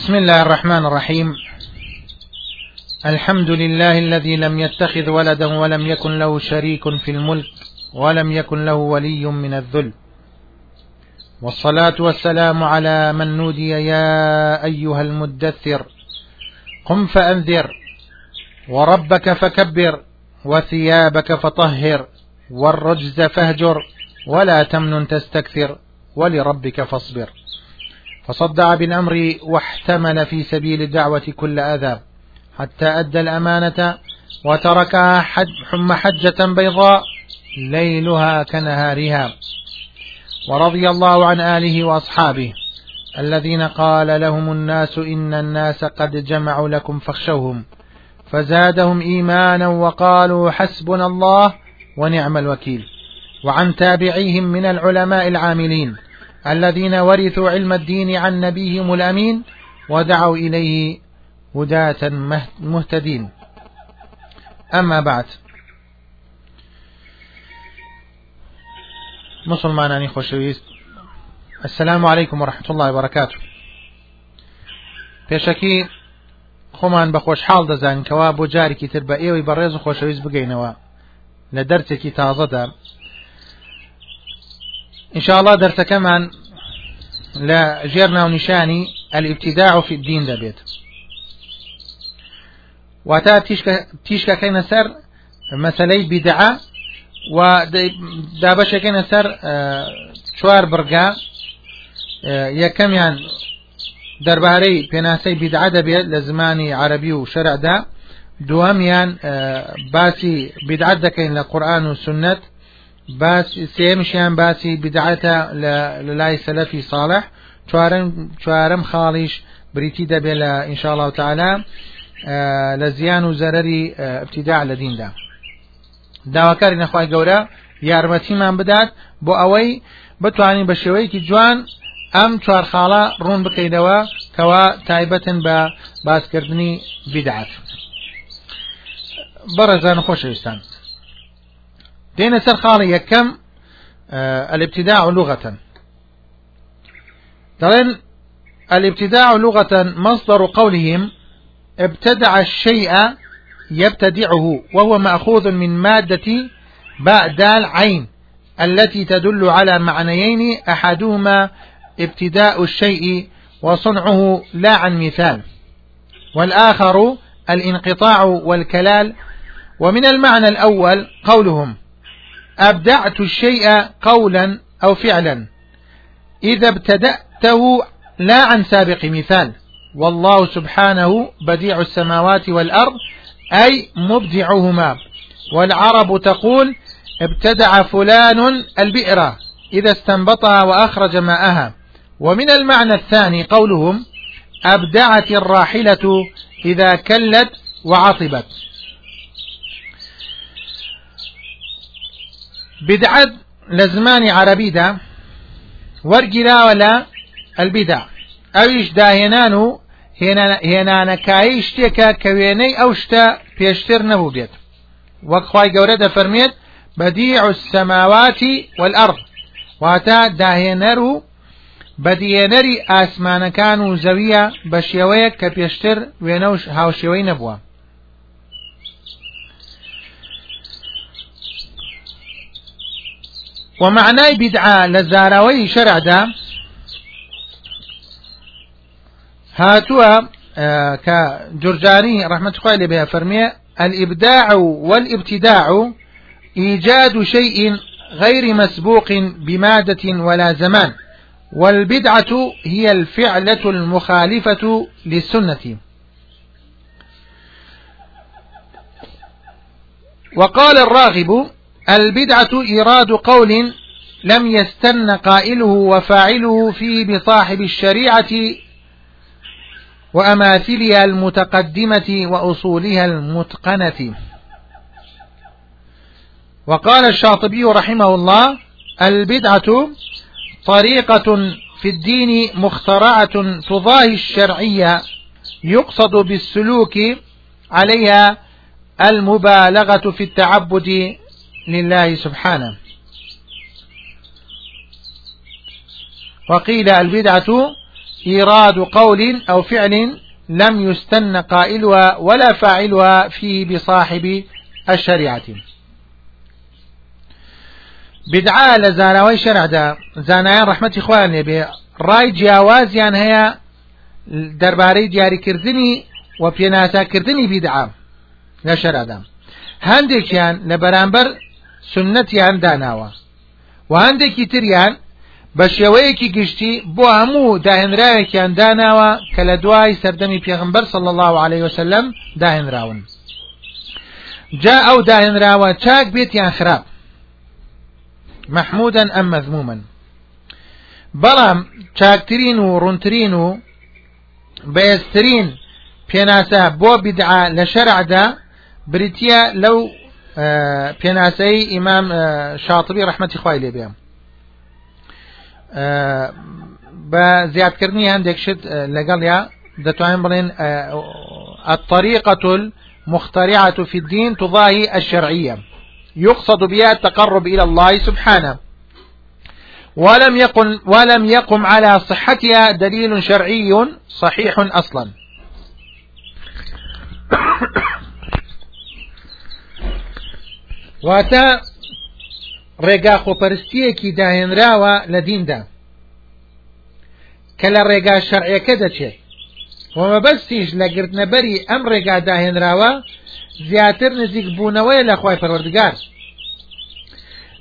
بسم الله الرحمن الرحيم. الحمد لله الذي لم يتخذ ولدا ولم يكن له شريك في الملك ولم يكن له ولي من الذل. والصلاة والسلام على من نودي يا أيها المدثر. قم فأنذر وربك فكبر وثيابك فطهر والرجز فاهجر ولا تمنن تستكثر ولربك فاصبر. فصدع بالأمر واحتمل في سبيل الدعوة كل أذى حتى أدى الأمانة وتركها حج حم حجة بيضاء ليلها كنهارها. ورضي الله عن آله وأصحابه الذين قال لهم الناس إن الناس قد جمعوا لكم فاخشوهم فزادهم إيمانا وقالوا حسبنا الله ونعم الوكيل. وعن تابعيهم من العلماء العاملين الذين ورثوا علم الدين عن نبيهم الأمين ودعوا إليه هداة مهتدين. أما بعد. مسلمانانی خۆشەویست السلام عليكم ورحمة الله وبركاته. پێشەکی خۆمان بە خۆشحاڵ دەزانین کەوا بۆ جارێکی تر بە ئێوەی بەڕێز و خۆشەویست بگەینەوە. لە دەرچێکی تازەدا. ئینشاءڵا دەرسەکەمان لە ژێر ناونیشانی الابتداع في الدين دەبێت واتا تیشکەکەینە سەر مەسلەی بیدعە و دابەشەکەینە سەر چوار بڕگا یەکەمیان دەربارەی پێناسەی بیدعە دەبێت لە زمانی عربی و شەرعدا دووەمیان باسی بیدعەت دەکەین لە قورآن و سنت باسی سێمشیان باسی بدعەتە لە لای سەلەفی صالح چوارم خاڵیش بریتی دەبێت لە ئینشاءالله تعالی لە زیان و زەرەری ابتداع لە دیندا. داواکاری نەخوای گەورە یارمەتیمان بدات بۆ ئەوەی بتوانین بە شێوەیەکی جوان ئەم چوار خاڵە ڕوون بکەینەوە کەوا تایبەتن بە باسکردنی بیدعات بەڕێزان خۆشەویستان. دين سر خالي يكم آه الابتداع لغة. ترين الابتداع لغة مصدر قولهم ابتدع الشيء يبتدعه وهو مأخوذ من مادة باء دال عين التي تدل على معنيين أحدهما ابتداء الشيء وصنعه لا عن مثال. والآخر الانقطاع والكلال. ومن المعنى الأول قولهم. أبدعت الشيء قولا أو فعلا. إذا ابتدأته لا عن سابق مثال. والله سبحانه بديع السماوات والأرض أي مبدعهما. والعرب تقول ابتدع فلان البئر إذا استنبطها وأخرج ماءها. ومن المعنى الثاني قولهم أبدعت الراحلة إذا كلت وعطبت بدعت لزمان عربي دا ورقلا ولا البدع اويش داهنانو هێنانەکایی شتێکە کە وێنەی ئەو شتە پێشتر نەبوو بێت. وەک خی گەورە دەفەرمێت بەدیع السەماواتی والأرض. واتە داهێنەر و بەدیێنەری ئاسمانەکان و زەویە بە شێوەیە کە پێشتر وێنە و هاوشێوەی نەبووە. ومعناي بدعة لزاروي شرع دا هاتوا آه كجرجاني رحمة الله بها فرمية الإبداع والإبتداع إيجاد شيء غير مسبوق بمادة ولا زمان والبدعة هي الفعلة المخالفة للسنة. وقال الراغب البدعة إيراد قول لم يستن قائله وفاعله فيه بصاحب الشريعة وأماثلها المتقدمة وأصولها المتقنة. وقال الشاطبي رحمه الله البدعة طريقة في الدين مخترعة تضاهي الشرعية يقصد بالسلوك عليها المبالغة في التعبد لله سبحانه. وقيل البدعة إيراد قول أو فعل لم يستن قائلها ولا فاعلها فيه بصاحب الشريعة. بدعاء لزانوي شرع دا؟ زانایان رحمة خوان لبي ڕای جیاوازیان هەیە دەربارەی دیاریکردنی و پێناساکردنی بیدعا لە شەرادا هەندێکیان لە بەرامبەر سنەتیان داناوە. و هەندێکی تریان بە شێوەیەکی گشتی بۆ هەموو داهێنراوێکیان داناوە کە لە دوای سەردەمی پێغمبەر صلى الله عليه وسلم داهێنراون. جا ئەو داهێنراوە چاک بێتیان خراپ. محمودا ئەم مەذموما بەڵام چاکترین و ڕوونترین و بەێسترین پێناسە بۆ بدعا لە شەرعدا بریتە لەو پێناسەی ئیمام شاتبی ڕحمەتی خوای لێ بێم. بە زیادکردنی هەندێک شت لەگەڵ یا دەتوانین بڵێن الطريقة المخترعة في الدين تضاهي الشرعية. يقصد بها التقرب إلى الله سبحانه. ولم يقم, ولم يقم على صحتها دليل شرعي صحيح أصلا. واتە ڕێگا خۆپەرستیەکی داهێنراوە لە دیندا کە لە ڕێگا شەرعەکە دەچێت. ومە بەستیش لە گرتنەبەری ئەم ڕێگا داهێنراوە زیاتر نزیک بوونەوەی لە خی پەروەردگار.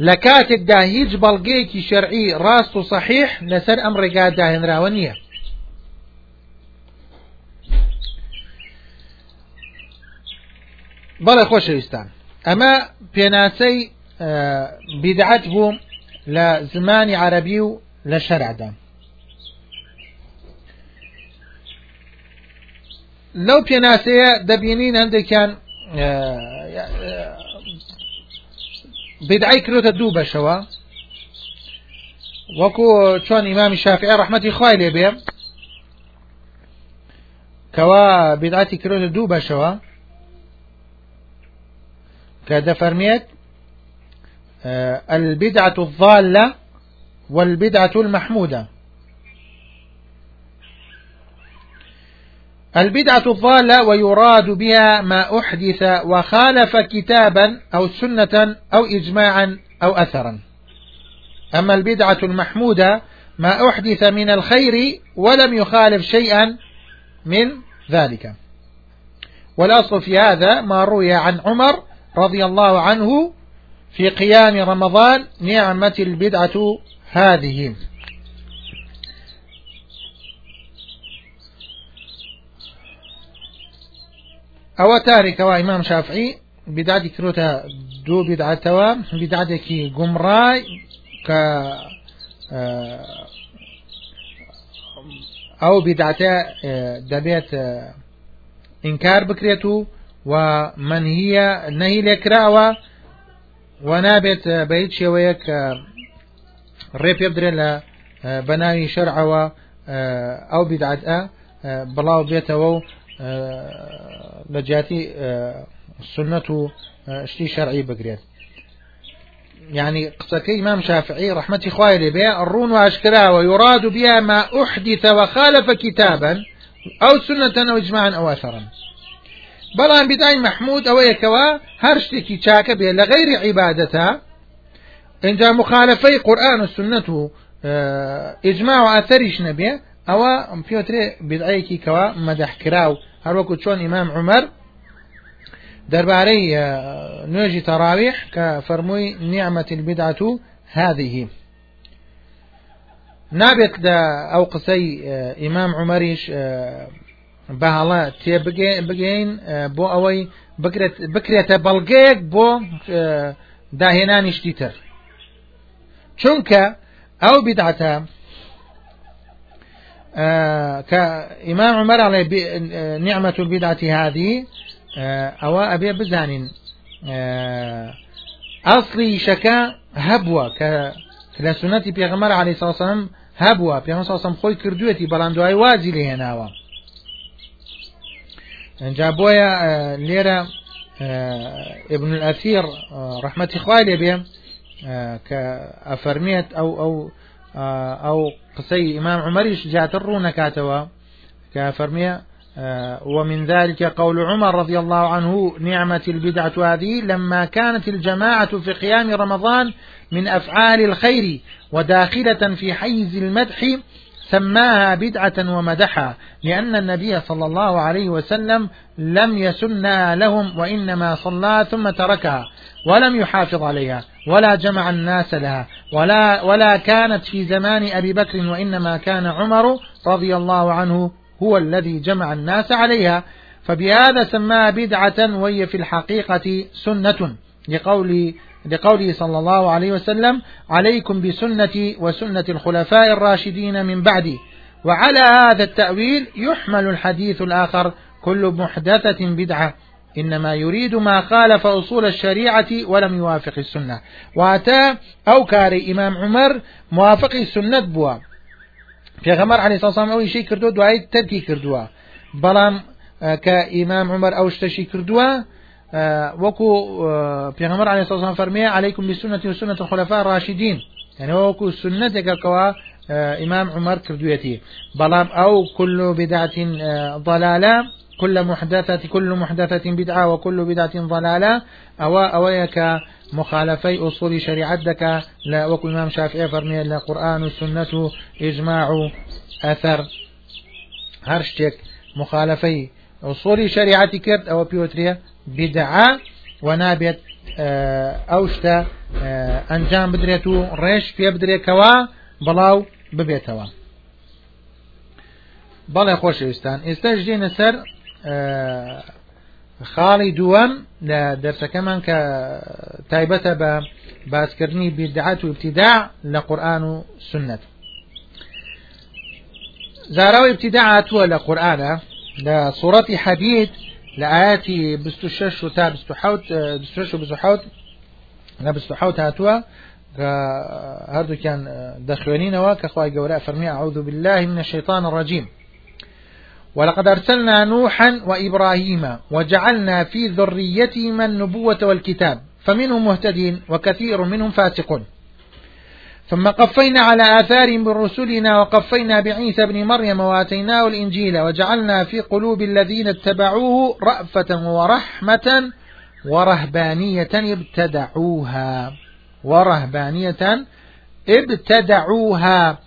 لە کاتێکدا هیچ بەڵگەیەکی شەرعی ڕاست و صحیح لەسەر ئەم ڕێگا داهێنراوە نییە. بەڵێ خۆشەویستان. ئەمە پێناسەی بیدعەت بوو لە زمانی عربی و لە شەرعدا لەو پێناسەیە دەبینین هەندێکیان بدعی کروتە دوو بەشەوە وەکو چۆن ئیمامی شافعی ڕحمەتی خوای کەوا بدعتی کروتە دوو بەشەوە کە دەفەرمێت البدعة الضالة والبدعة المحمودة. البدعة الضالة ويراد بها ما أحدث وخالف كتابا أو سنة أو إجماعا أو أثرا. أما البدعة المحمودة ما أحدث من الخير ولم يخالف شيئا من ذلك. والأصل في هذا ما روي عن عمر رضي الله عنه في قيام رمضان نعمة البدعة هذه. ئەوە تارێکەوە ئیمام شافعی بدعتی کرۆتە دوو بدعەتەوە بدعاتێکی گومڕای کە ئەو بدعاتە دەبێت ئینکار بکرێت و و منهیە نەهی لێکراوە و نابێت بە هیچ شێوەیەک ڕێ پێ بدرێت لە بەناوی شەرعەوە ئەو بدعاتە بڵاو بێتەوە و لە جیاتی سنت و شتی شەرعی بگرێت يعني قصكي إمام شافعي رحمة خوالي بها الرون وأشكرا ويراد بها ما أحدث وخالف كتابا أو سنة أو إجماعا أو أثرا. بلان بداي محمود أو يكوا هرشتكي تشاك به لغير عبادتها إن جاء مخالفي قرآن والسنة إجماع وأثرش نبيه أو بيوتري بدعيكي كوا مدح كراو هەروەکو چۆن ئیمام عمەر دەربارەی نوێژی تەراویح کە فەرمووی نیعممەتی البدعة هذه. نابێت لە ئەو قسەی ئیمام عمەریش بەهاڵە تێ بگەین بۆ ئەوەی بکرێتە بەڵگەیەک بۆ داهێنانی شتی تر. چونکە ئەو بدعتە کە ئیمان عمەر ئەڵێ نیعممە و بدعتی هادی ئەوە ئەبێ بزانین ئەاصلی شەکە هەبووە کە لە سنەتی پێغمەر علی ساسم هەبووە. پێ ساسم خۆی کردوێتی بەڵام دوای وازی لێناوە جابويا ليرة ابن الأثير رحمة إخوالي بهم كأفرميت أو أو أو قسي إمام عمريش جات الرونة كاتوا كفرمية ومن ذلك قول عمر رضي الله عنه نعمة البدعة هذه لما كانت الجماعة في قيام رمضان من أفعال الخير وداخلة في حيز المدح سماها بدعة ومدحها لأن النبي صلى الله عليه وسلم لم يسنها لهم وإنما صلى ثم تركها ولم يحافظ عليها ولا جمع الناس لها ولا, ولا كانت في زمان أبي بكر وإنما كان عمر رضي الله عنه هو الذي جمع الناس عليها. فبهذا سماها بدعة وهي في الحقيقة سنة لقول لقوله صلى الله عليه وسلم عليكم بسنتي وسنة الخلفاء الراشدين من بعدي. وعلى هذا التأويل يحمل الحديث الآخر كل محدثة بدعة إنما يريد ما خالف أصول الشريعة ولم يوافق السنة. وأتى أو كاري إمام عمر موافق السنة بوا. في غمر عليه الصلاة والسلام أول شيء كردوا دعاية تركي كردوا بلام كإمام عمر أو اشتشي كردوا وكو پیغمبر عليه الصلاة والسلام فرمي عليكم بسنة وسنة الخلفاء الراشدين يعني وكو سنة كوا إمام عمر كردويتي بلام أو كل بدعة ضلالة كل محدثة كل محدثة بدعة وكل بدعة ضلالة. أو أويك مخالفي أصول شريعتك لا وكو إمام شافعي فرمي لا قرآن السنة إجماع أثر. هرشتك مخالفي أصول شريعتك أو بيوتريا بدعة ونابت ئەوشتە ئەنجام بدرێت و ڕێژ پێ بدرێتەوە بەڵاو ببێتەوە. بەڵێ خۆشەویستان. ئێستا ژێنە سەر خاڵی دووەم لە دەرسەکەمان کە تایبەتە بە باسکردنی بیدعات و ابتداع لە قورآن و سنت. زاراوی ابتداع هاتووە لە قورآانە لە سوڕەتی حەدید لآياتي بستشش وتا بستحوت بستشش وبستحوت لا بستحوت هاتوا. هردو كان دخوانين كخواي قولاء فرمي أعوذ بالله من الشيطان الرجيم. ولقد أرسلنا نوحا وإبراهيم وجعلنا في ذريتهما النبوة والكتاب فمنهم مهتدين وكثير منهم فاسقون. ثم قفينا على آثارهم برسلنا وقفينا بعيسى بن مريم وآتيناه الإنجيل وجعلنا في قلوب الذين اتبعوه رأفة ورحمة ورهبانية ابتدعوها. ورهبانية ابتدعوها.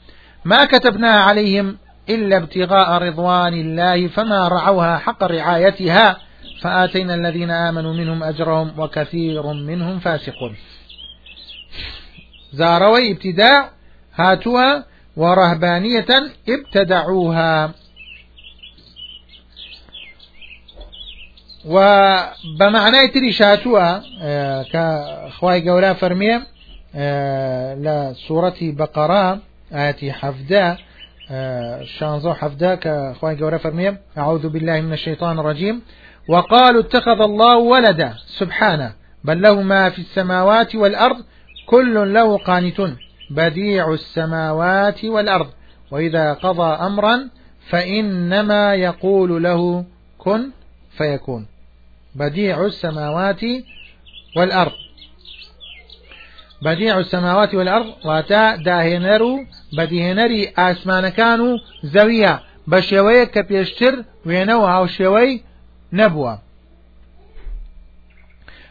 ما كتبناها عليهم إلا ابتغاء رضوان الله فما رعوها حق رعايتها. فآتينا الذين آمنوا منهم أجرهم وكثير منهم فاسقون. زاروي ابتداع هاتوها ورهبانية ابتدعوها. وبمعنى تريش هاتوها آه، كخواي قولا فرمية آه، لسورة بقرة آتي حفدا آه، شانزو حفدا كخواي قولا فرمية أعوذ بالله من الشيطان الرجيم. وقالوا اتخذ الله ولدا سبحانه بل له ما في السماوات والأرض كل له قانت بديع السماوات والأرض. وإذا قضى أمرا فإنما يقول له كن فيكون. بديع السماوات والأرض. بديع السماوات والأرض. واتا داهنرو بديهنري آسمان كانوا زويا بشوية كبيشتر وينوها وشوي نبوة.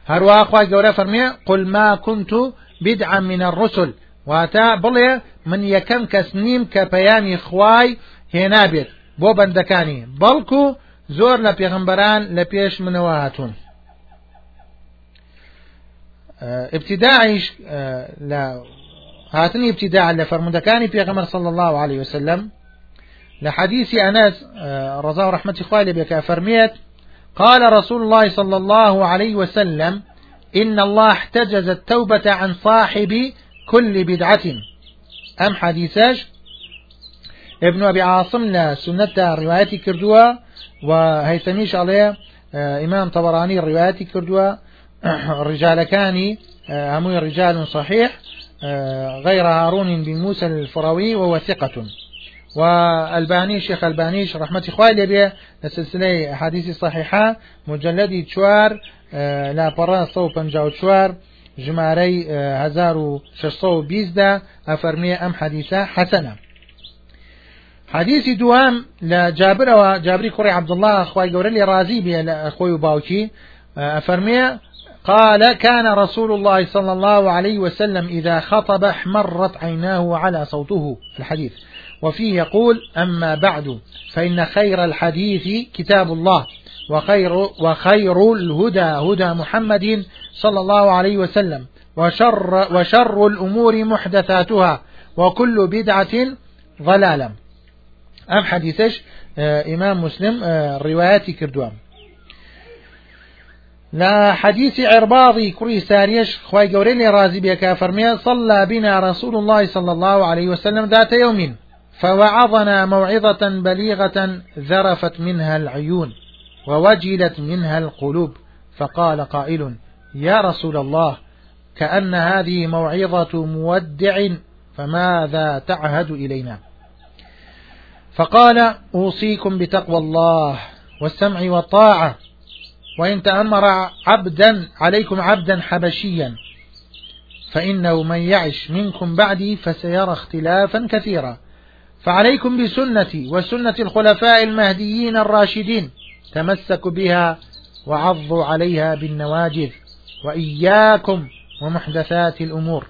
هروا أخوة جورا فرمي قل ما كنت بدعا من الرسل. واتا بڵێ من یەکەم کەس نیم کە پەیامی خوای هێنابێت بۆ بەندەکانی بەڵکو زۆر لە ابتداعیش لە هاتنی ابتداع لە پێغمبەر صلى الله عليه وسلم. لحديث أنس رضا ورحمة إخوالي بك فرميت قال رسول الله صلى الله عليه وسلم إن الله احتجز التوبة عن صاحب كل بدعة. أم حديثاش ابن أبي عاصم لا سنة رواية كردوا وهيثميش عليه آه، إمام طبراني رواية كردوا. الرجال كاني آه، همو رجال صحيح آه، غير هارون بن موسى الفروي وهو ثقة. والباني شيخ البانيش رحمة إخوائي به لسلسلة حديث صحيحة مجلد تشوار لا برا صو بنجاو تشوار ژمارەی 1620 دا ئەفەرمێ ئەم حەدیثە حەسەنە حديث دوام لجابر وجابري كوري عبد الله أخوي قوري رازي بي أخوي باوكي أفرمي قال كان رسول الله صلى الله عليه وسلم إذا خطب احمرت عيناه على صوته. الحديث. وفيه يقول أما بعد فإن خير الحديث كتاب الله وخير, وخير الهدى هدى محمد صلى الله عليه وسلم وشر, وشر الأمور محدثاتها وكل بدعة ضلالة. أم حديثش آه، إمام مسلم آه، رواياتي كردوان. لا حديث عرباضي كري ساريش خواي قوري رازي بك فرمي صلى بنا رسول الله صلى الله عليه وسلم ذات يوم. فوعظنا موعظة بليغة ذرفت منها العيون ووجلت منها القلوب فقال قائل يا رسول الله كأن هذه موعظة مودع فماذا تعهد إلينا؟ فقال أوصيكم بتقوى الله والسمع والطاعة وإن تأمر عبدا عليكم عبدا حبشيا فإنه من يعش منكم بعدي فسيرى اختلافا كثيرا. فعليكم بسنتي وسنة الخلفاء المهديين الراشدين تمسكوا بها وعضوا عليها بالنواجذ وإياكم ومحدثات الأمور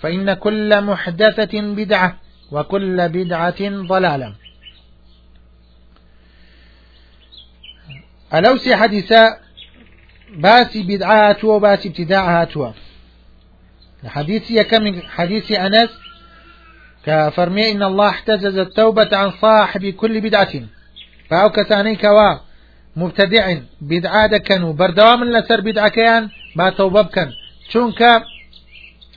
فإن كل محدثة بدعة وكل بدعة ضلالة. ألوسي حديثا باسي بدعات وباسي ابتداع هاتوا حديثي كم؟ حديث أنس كفرمي إن الله احتجز التوبة عن صاحب كل بدعة. فأو كساني كوا مبتدع بدعة دكنو بردوام لسر بدعة كيان با توبة بكن چونك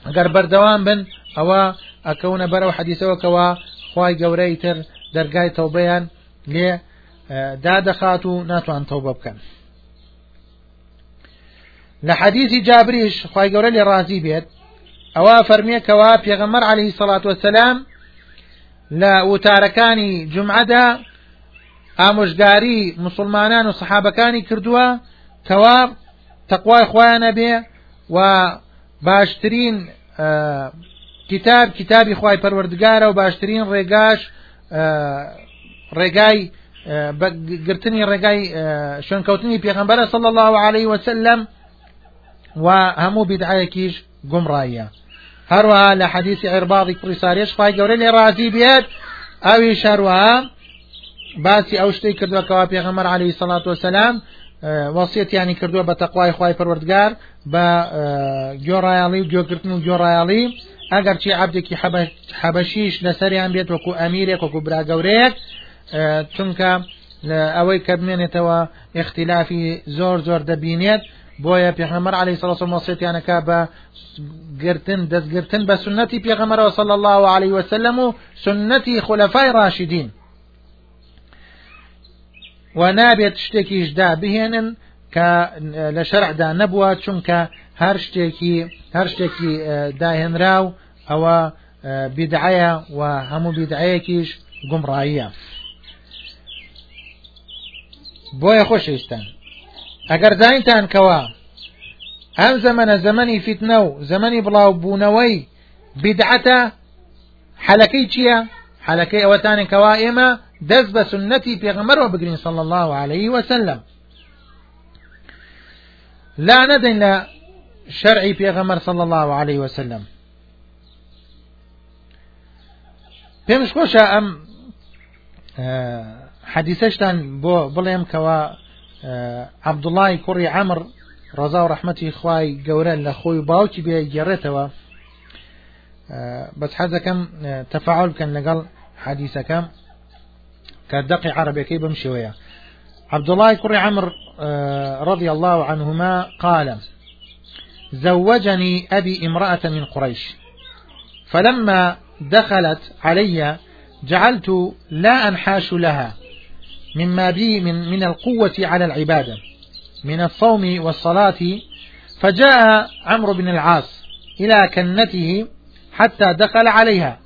اگر بردوام بن أو اكون برو حديثه وكوا خواي قوريتر درقاي توبيان ليه؟ دادەخات و ناتوان تەوبە بکەن لە حەدیثی جابریش خی گەورە لێ ڕازی بێت ئەوە فەرمیەکەوە پێغەمەر عليه سەڵات وسلام لە وتارەکانی جمعەدا ئامۆژگاری مسلمانان و سەحابەکانی کردووە کەوا تەقوای خۆیانە بێ و باشترین کتاب کتابی خی پەروەردگارە و باشترین ڕێگاش ڕێگای گرتنی ڕێگای شوێنکەوتنی پێغمبەرە صلى الله عليه وسلم و هەموو بدعایەکیش گمڕایە هەروەها لە حەدیثی عێرباڵی کوڕی ساریش پای گەورە لێ ڕازی بێت. ئەوی شەروەها باسی ئەو شتەی کردوەکەوا پێغەمەر عليه سڵات وسلام وەسیەتیانی کردووە بە تەقوای خی پەروەردگار بە گۆڕایاڵی و گوێگرتن و گۆڕایاڵی. ئەگەر چی عبدێکی حەبەشیش لەسەریان بێت وەکو ئەمیرێک وەکو براگەورەیەک چونکە ئەوەی کە بمێنێتەوە اختلافی زۆر زۆر دەبینێت. بۆیە پێغەمەر علی سڵ مۆسیێتیانەکە بە گرتن دەستگرتن بە سنەتی پێغەمەرەوە صل الله عليه وسلم و سنەتی خولەفای ڕاشدین و نابێت شتێکیشدا بهێنن کە لە شەرعدا نەبووە چونکە هەر شتێکی هەر شتێکی داهێنراو ئەوە بیدعەیە و هەموو بیدعەیەکیش گومڕاییە. بۆیە خۆشەویستان ئەگەر داینتان کەوا ئەم زەمەنە زەمەنی فیتنە و بڵاو بوونەوەی بدعەتە حەلەکەی چییە؟ حەلەکەی ئەوەتانێک کەوا ئێمە دەست بە سنەتی پێغەمەرەوە بگرین صلى الله عليه وسلم لا ندن لە شەرعی پێغەمەر صلى الله عليه وسلم پێمش خۆشە ئەم حەدیسەشتان بۆ بڵێم کەوا عبدوڵای کوڕی عمر ڕزا و ڕحمەتی خوای گەورە لە خۆی باوکی بێ گێڕێتەوە. بەس حەزەکەم تەفاعل بکەن لەگەڵ حەدیسەکەم کە دقی عربەکەی بم شێوەیە. عبد الله كري عمر رضي الله عنهما قال زوجني أبي امرأة من قريش فلما دخلت علي جعلت لا أنحاش لها مما بي من, من القوة على العبادة من الصوم والصلاة. فجاء عمرو بن العاص إلى كنته حتى دخل عليها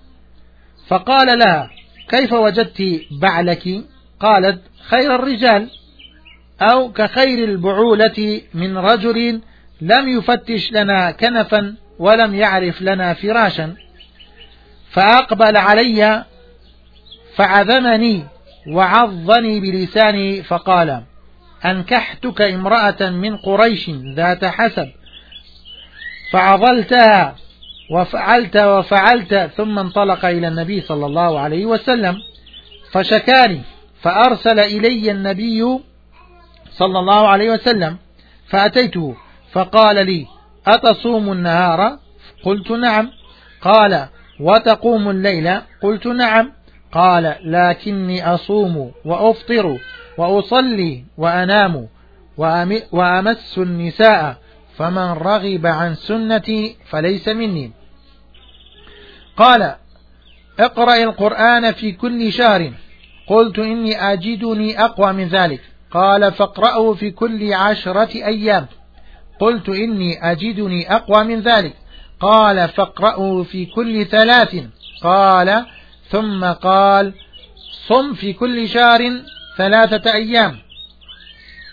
فقال لها كيف وجدت بعلك؟ قالت خير الرجال أو كخير البعولة من رجل لم يفتش لنا كنفا ولم يعرف لنا فراشا فأقبل علي فعذمني وعظني بلساني فقال أنكحتك امرأة من قريش ذات حسب فعضلتها وفعلت وفعلت ثم انطلق إلى النبي صلى الله عليه وسلم فشكاني فأرسل إلي النبي صلى الله عليه وسلم فأتيته فقال لي أتصوم النهار؟ قلت نعم. قال وتقوم الليل؟ قلت نعم. قال لكني أصوم وأفطر وأصلي وأنام وأمس النساء فمن رغب عن سنتي فليس مني. قال اقرأ القرآن في كل شهر. قلت إني أجدني أقوى من ذلك. قال فاقرأه في كل عشرة أيام. قلت إني أجدني أقوى من ذلك. قال فاقرأه في كل ثلاث. قال ثم قال صم في كل شهر ثلاثة أيام.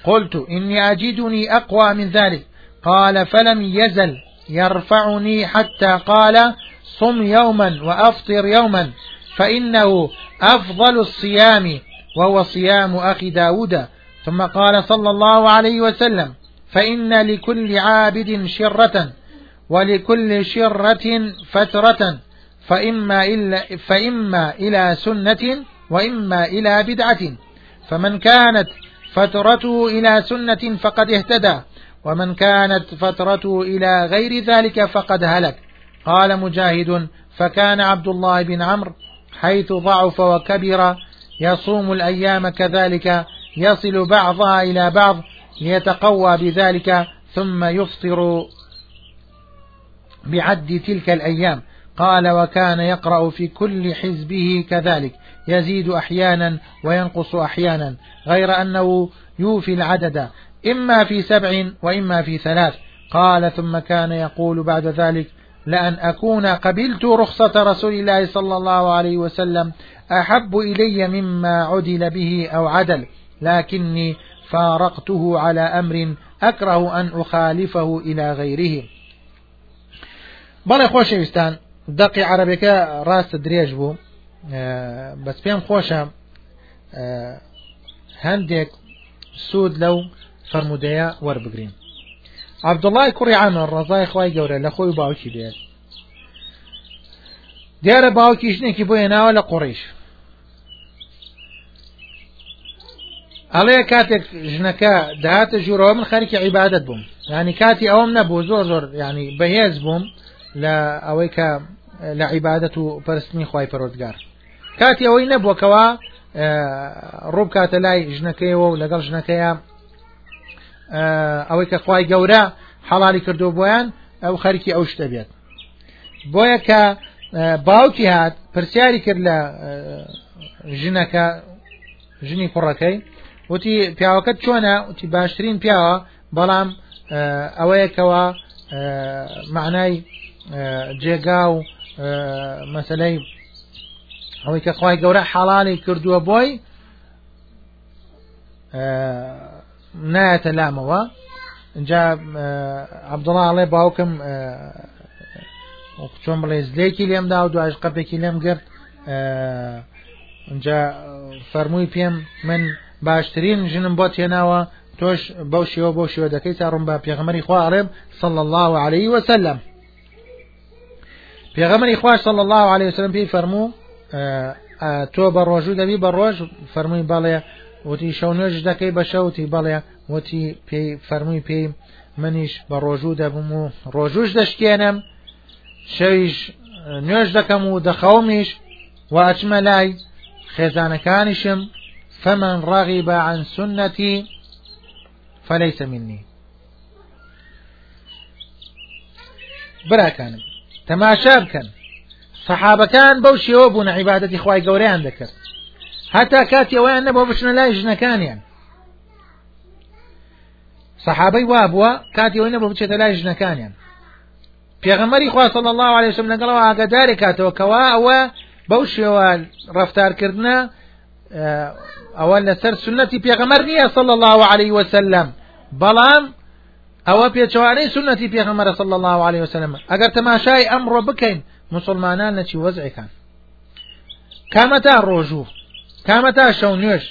قلت إني أجدني أقوى من ذلك. قال فلم يزل يرفعني حتى قال صم يوما وأفطر يوما فإنه أفضل الصيام وهو صيام أخي داود. ثم قال صلى الله عليه وسلم فإن لكل عابد شرة ولكل شرة فترة. فإما, إلا فإما إلى سنة وإما إلى بدعة. فمن كانت فترته إلى سنة فقد اهتدى ومن كانت فترته إلى غير ذلك فقد هلك. قال مجاهد فكان عبد الله بن عمرو حيث ضعف وكبر يصوم الأيام كذلك يصل بعضها إلى بعض ليتقوى بذلك ثم يفطر بعد تلك الأيام. قال وكان يقرأ في كل حزبه كذلك يزيد أحيانا وينقص أحيانا غير أنه يوفي العدد إما في سبع وإما في ثلاث. قال ثم كان يقول بعد ذلك لأن أكون قبلت رخصة رسول الله صلى الله عليه وسلم أحب إلي مما عدل به أو عدل لكني فارقته على أمر أكره أن أخالفه إلى غيره. بەڵێ خۆشەویستان دقی عربەکە ڕاستە درێژ بوو. بەس پێم خۆشە هەندێک سوود لەو فرمودەیە وەربگرین. عبدڵای کوڕی عامر ڕزای خی گەورە لە خۆی باوکی بێت دیارە باوکی ژنێکی بۆ هێناوە لە قڕیش ئەڵەیە کاتێک ژنەکە داهاتە ژوورەوە من خەرکی عیبادت بووم. ینی کاتی ئەوم نەبوو زۆر زۆر ینی بەهێز بووم. لە ئەوەی کە لە عیبادەت و پەرستنی خی پەرۆزگار. کاتی ئەوەی نەبووکەوە ڕوو کاتە لای ژنەکەیەوە و لەگەڵ ژنەکەیە ئەوەی کە خی گەورە حەڵی کردو بۆیان ئەو خەرکی ئەو شتە بێت. بۆیە کە باوکی هات پرسیاری کرد لە ژنەکە ژنی کوڕەکەی وتی پیاوەکەت چۆنە؟ وتی باشترین پیاوە بەڵام ئەوەیەکەوە معنای جێگا و مەسلەی ئەوەی کە خی گەورە حەڵالی کردووە بۆی نایەتە لامەوە. اینجا عبدڵاڵێ باوکم چۆن بڵێ زلێکی لێمدا و دوای قەپێکی لێم گرت. اینجا فەرمووی پێم من باشترین ژنم بۆ تێناوە تۆش بەو شێوە بۆ شێوە دەکەی تا ڕوم بە پێغمەری خوارێم صلى الله عليه وسلم پێغەمەری خوش صلى الله عليه وسلم پێی فەرموو تۆ بە ڕۆژوو دەبی بە ڕۆژ فەرمووی بەڵێ وتی شەو نوێژ دەکەی بە شەوتی بەڵێ وتی پێی فەرمووی پێی منیش بە ڕۆژوو دەبم و ڕۆژوش دەشکێنم شەویش نوێژ دەکەم و دەخەومیش و ئەچمە لای خێزانەکانیشم فمن رغب عن سنتي فليس مني براکانم. تەماشا بکەن سەحابەکان بەو شێوە بوون عیباەتی خی گەوریان دەکرد. هەتا کاتی ئەویان نەبەوە بچنە لای ژنەکانیان. سەحابەی وا بووە کاتی ئەوی نەبە بچێتە لای ژنەکانیان. پێغەمەری صلی الله عليه وسلم لەگەڵەوە ئاگاداری کاتەوە کەوا ئەوە بەو شێوە ڕفتارکردنە ئەوە لەسەر سنەتی پێغەمەر نییە صلی الله عليه وسلم. بەڵام ئەوە پێچوانەی سنەتی پێغەمەرە صلی الله عليه وسلم. ئەگەر تەماشای ئەمڕۆ بکەین مسلمانان نەچی وەزعەکان کامەتا ڕۆژوو کامەتا شەو نوێش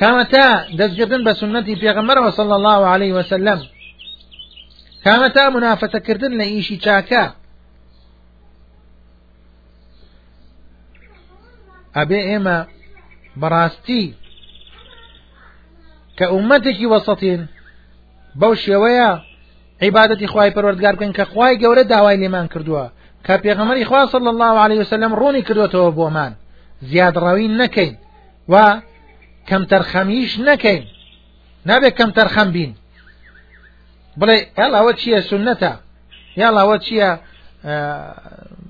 کامەتا دەستگرتن بە سنەتی پێغەمەرەوە صلی الله عليه وسلم. کامەتا منافەتەکردن لە ئیشی چاکە ئەبێ ئێمە بەڕاستی کە ئومەتێکی وەسەتین بەو شێوەیە عیبادەتی خوای پەروەردگار بکەن کە خوای گەورە داوای لێمان کردووە کە پێغەمەری خوا صلی الله عليه وسلم ڕوونی کردوێتەوە بۆمان زیادڕەوی نەکەین و کەم تەرخەمیش نەکەین. نابێت کەم تەرخەم بین. بڵێ هێڵ ئەوە چییە سنەتە یاڵ ئەوە چییە؟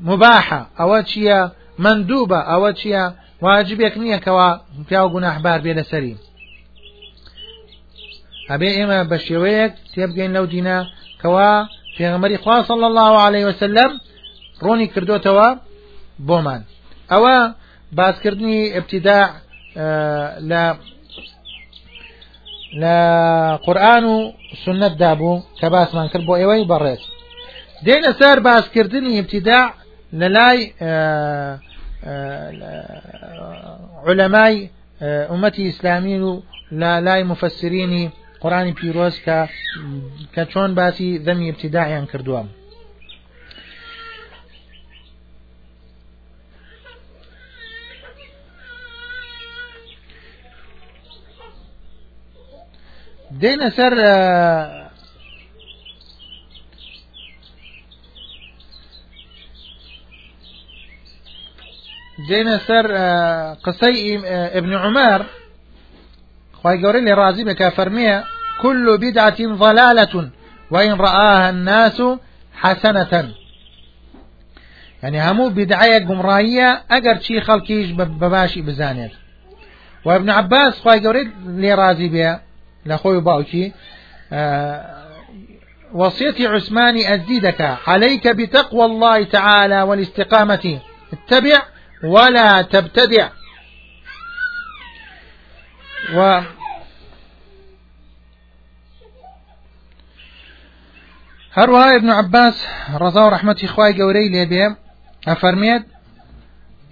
مباحە. ئەوە چییە؟ مندوبە. ئەوە چییە؟ واجبێک نییە کەوا پیا و گوناحبار بێ لەسەری. ئەبێ ئێمە بە شێوەیەک تێبگەین لەو دینە کەوا پێغمەری خوا صلی الله عليه وسلم ڕۆنی کردوتەوە بۆمان. ئەوە باسکردنی ابتداع لە لە قورآن و سنت دابوو کە باسمان کرد بۆ ئێوەی بەڕێز. دێنە سەر باسکردنی ابتداع لە لای علەمای ئومەتی ئیسلامی و لا لای مفسرینی قڕانی پیرۆز کە کە چۆن باسی دەمی ابتداعیان کردووە دێنە سەر دێنە سەر قسەی ابن عمر قوري لي رازي بك فرمية كل بدعة ضلالة وإن رآها الناس حسنة. يعني همو بدعية قمرائية أقر شي خلقيش بباشي بزانير وابن عباس خواهي لي رازي بها لأخوي باوكي آه وصيتي عثماني أزيدك عليك بتقوى الله تعالى والاستقامة اتبع ولا تبتدع. و هروها ابن عباس رضا رحمة إخوائي قوري ليبيا أفرميت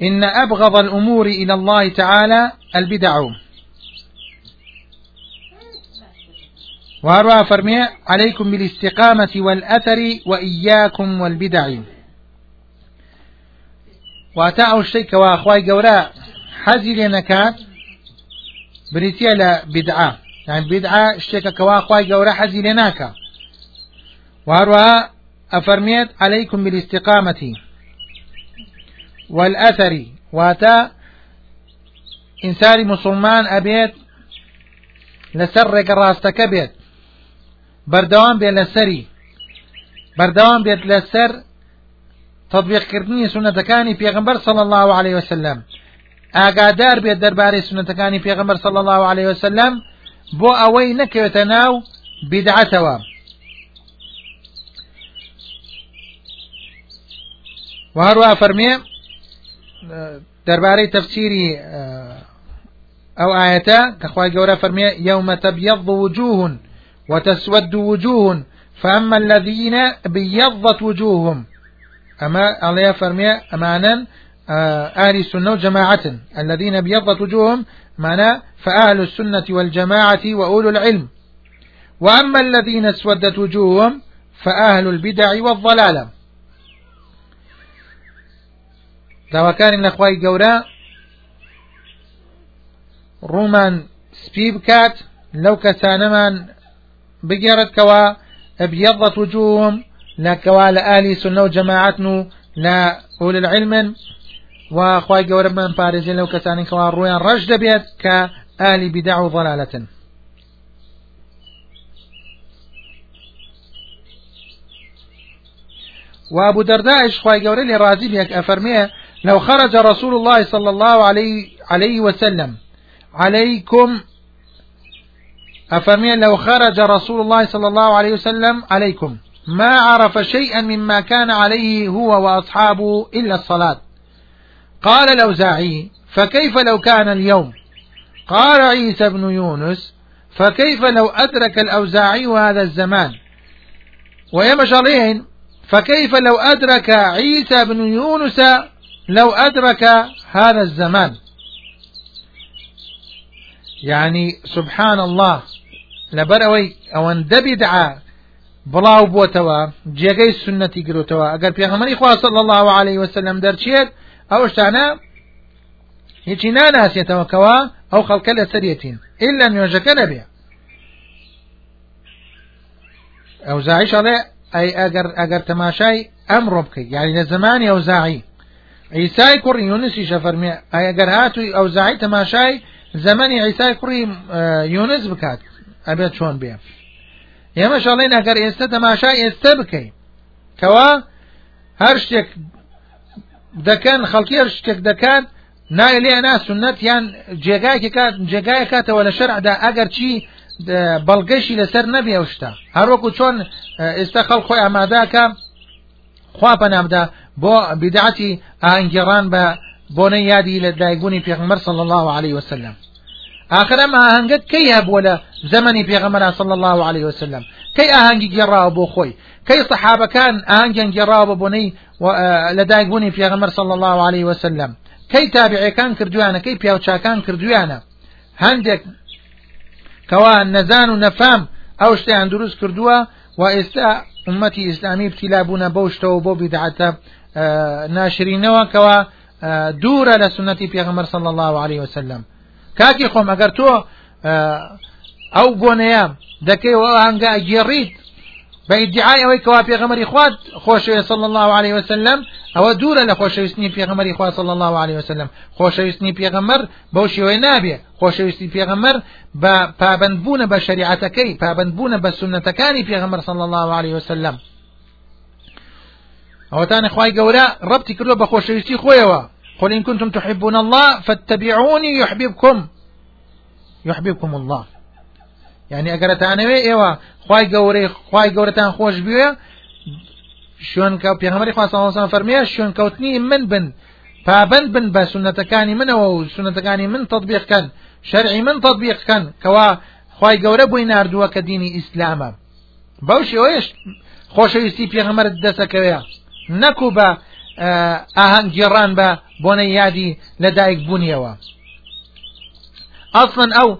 إن أبغض الأمور إلى الله تعالى البدع. وهروها فرميت عليكم بالاستقامة والأثر وإياكم والبدع. واتاعوا الشيء كواخواي قوراء حزي لنكات بريتيا لا بدعة. يعني بدعة اشتكى كواخواي قورا حزي لناكا وهروها أفرميت عليكم بالاستقامة. والأثر واتا إنسان مسلمان أبيت لسر راستك بيت. بردوان بيت لسري. بردوان بيت لسر تطبيق كردني سنة كاني بيغمبر صلى الله عليه وسلم. ئاگادار بێت دەربارەی سنتەکانی پێغەمبەر صلى الله عليه وسلم. بۆ ئەوەی نەکەوێتە ناو بدعەتەوە وهروە فەرمێ دەربارەی تەفسیری ئەو ئاەتە کەخوای گەورە فەرمێ يوم تبيض وجوه وتسود وجوه فأما الذين بيضت وجوههم أما الله فرمي أمانا أهل السنة وجماعة الذين بيضت وجوههم معنى فأهل السنة والجماعة وأولو العلم. وأما الذين اسودت وجوههم فأهل البدع والضلالة. داواکانی لەخوای گەورە. ڕوومان سپی بکات لەو کەسانەمان بگێڕێتکەوە. ئەبیەضت وجوههم لەکەوا لە ئالی سنە و جەماعەتن و لا أولي العلم و خی گەورەمان پارێزیێ لەو کەسانی کەوا ڕویان ڕەش دەبێت کە ئالی بیدا و ضلالەتن وابو درداء خواي قوري لي رازي بيك أفرميه لو خرج رسول الله صلى الله عليه, عليه وسلم عليكم أفرميه لو خرج رسول الله صلى الله عليه وسلم عليكم ما عرف شيئا مما كان عليه هو وأصحابه إلا الصلاة. قال الأوزاعي فكيف لو كان اليوم؟ قال عيسى بن يونس فكيف لو أدرك الأوزاعي هذا الزمان؟ ويمشالين فكيف لو أدرك عيسى بن يونس لو أدرك هذا الزمان. يعني سبحان الله لبروي أو أن دبدع بلاو بوتوا جيغي السنة قروتوا. أقل بيغمري خواه صلى الله عليه وسلم درشيت أو اشتعنا هیچی ناناسێتەوە کەوا ئەو خەڵکە لە سەرەتین ئللا نوێژەکە نەبێ ئەو زاعیش ئەڵێ ئەی ئەگەر ئەگەر تەماشای ئەمڕۆ بکەیت یعنی لە زمانی ئەو زاعی عیسای کوڕی یونسی شەفەرمێ ئەگەر هاتووی ئەو زاعی تەماشای زمانی عیسای کوڕی یونس بکات ئەبێت چۆن بێ. ئێمە شڵێن ئەگەر ئێستا تەماشای ئێستا بکەین کەوا هەر شتێک دەکەن خەڵکی هەر شتێک دەکات نای لێ نا سنت یان جێگایکی کات جێگای کاتەوە لە شەرعدا ئەگەر چی بەڵگەشی لەسەر نەبێ شتا. هەروەکو چۆن ئێستا خەڵ خۆی ئاماداکە خوا پەنامدا بۆ بدعتی ئاهنگگەڕان بە بۆنە یادی لە دایگبوونی پێغمەر صلی الله عليه وسلم. آخر ما ئاهنگت کەی هەبووە لە زەمەنی پێغەمەرا صلی الله عليه وسلم؟ کەی ئاهنگی گێڕاوە بۆ خۆی؟ کەی سەحابەکان ئاهنگیان گێڕاوە بە بۆنەی لە دایگبوونی پێغەمەر صلی الله عليه وسلم؟ کەی تابعەکان کردویانە؟ کەی پیاوچاکان کردویانە؟ هەندێک کەوا نەزان و نەفام ئەو شتیان دروست کردووە و ئێستا ئومەتی ئیسلامی ابتیلا بوونە بەو شتەوە بۆ ناشرینەوە کەوە دوورە لە سنەتی پێغمەر صل الله عليه وسلم. کاکی خۆم ئەگەر تۆ ئەو گۆنەیە دەکەیەوە هەنگە گێڕیت بە ئیدعای ئەوەی کەوا پێغەمەری خوات خۆشەوێ صل الله عليه وسلم ئەوە دوورە لە خۆشەویستنی پێغەمەری خوا صل الله عليه وسلم. خۆشەویستنی پێغەمەر بەو شێوەی نابێ. خۆشەویستی پێغەمەر بە پابندبوونە بە شریعەتەکەی پابندبوونە بە سنەتەکانی پێغەمەر صل الله عليه وسلم. خواي قولا ربتي كله بخوش يسني خويوا. قل إن كنتم تحبون الله فاتبعوني يحببكم. يحببكم الله. يعني أقرتانوي إيوا خی گەورەی خی گەورەتان خۆش بوێ شوێنکە پێغمەری خواسان فەرمیە شوێنکەوتنی من بن. پابند بن بە سنەتەکانی منەوە و سنەتەکانی من تطبیقکەن شەرعی من تطبیقکەن کەوا خی گەورە بووی نردووە کە دینی ئیسلامە بەو شێوەیەش خۆشەویستی پێغەمەرت دەسەکەوەیە نەکو بە ئاهەنگگیێڕان بە بۆنە یادی لەدایک بوونیەوە. ئەسڵەن ئەو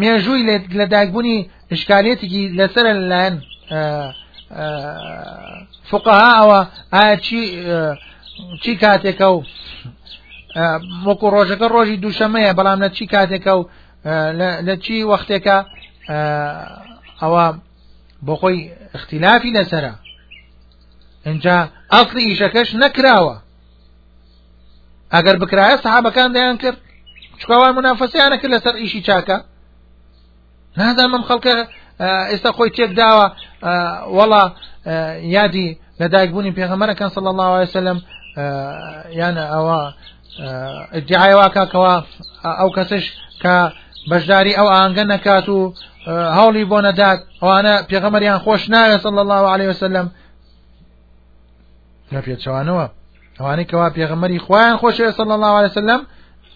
مێژووی لە دایکبوونی شکالێتێکی لەسەر لەلایەن فقها ئەوە ئایا چی کاتێکە و وەکو ڕۆژەکە ڕۆژی دووشەمەیە بەڵام لە چی کاتێکە و لە چی وەختێکە ئەوە بۆ خۆی اختلافی لەسرە. اینجا ئەفلی ئیشەکەش نەکراوە ئەگەر بکرایە سەحابەکان دەیان کرد چکاوان منافەسیانە کرد لەسەر ئیشی چاکە؟ نازانم خەڵکە ئێستا خۆی تێک داوە وەڵا یادی لە دایکبوونی پێغەمەرەکان صلی الله عليه وسلم یانە ئەوە ادعای واکەکەوە ئەو کەسش کە بەشداری ئەو ئاگە نەکات و هەوڵی بۆ نەدات ئەوانە پێغەمەریان خۆش ناوێت صلی الله عليه وسلم لە پێچوانەوە ئەوانەی کەوا پێغەمەری خۆیان خۆشەوە صلی الله عليه وسلم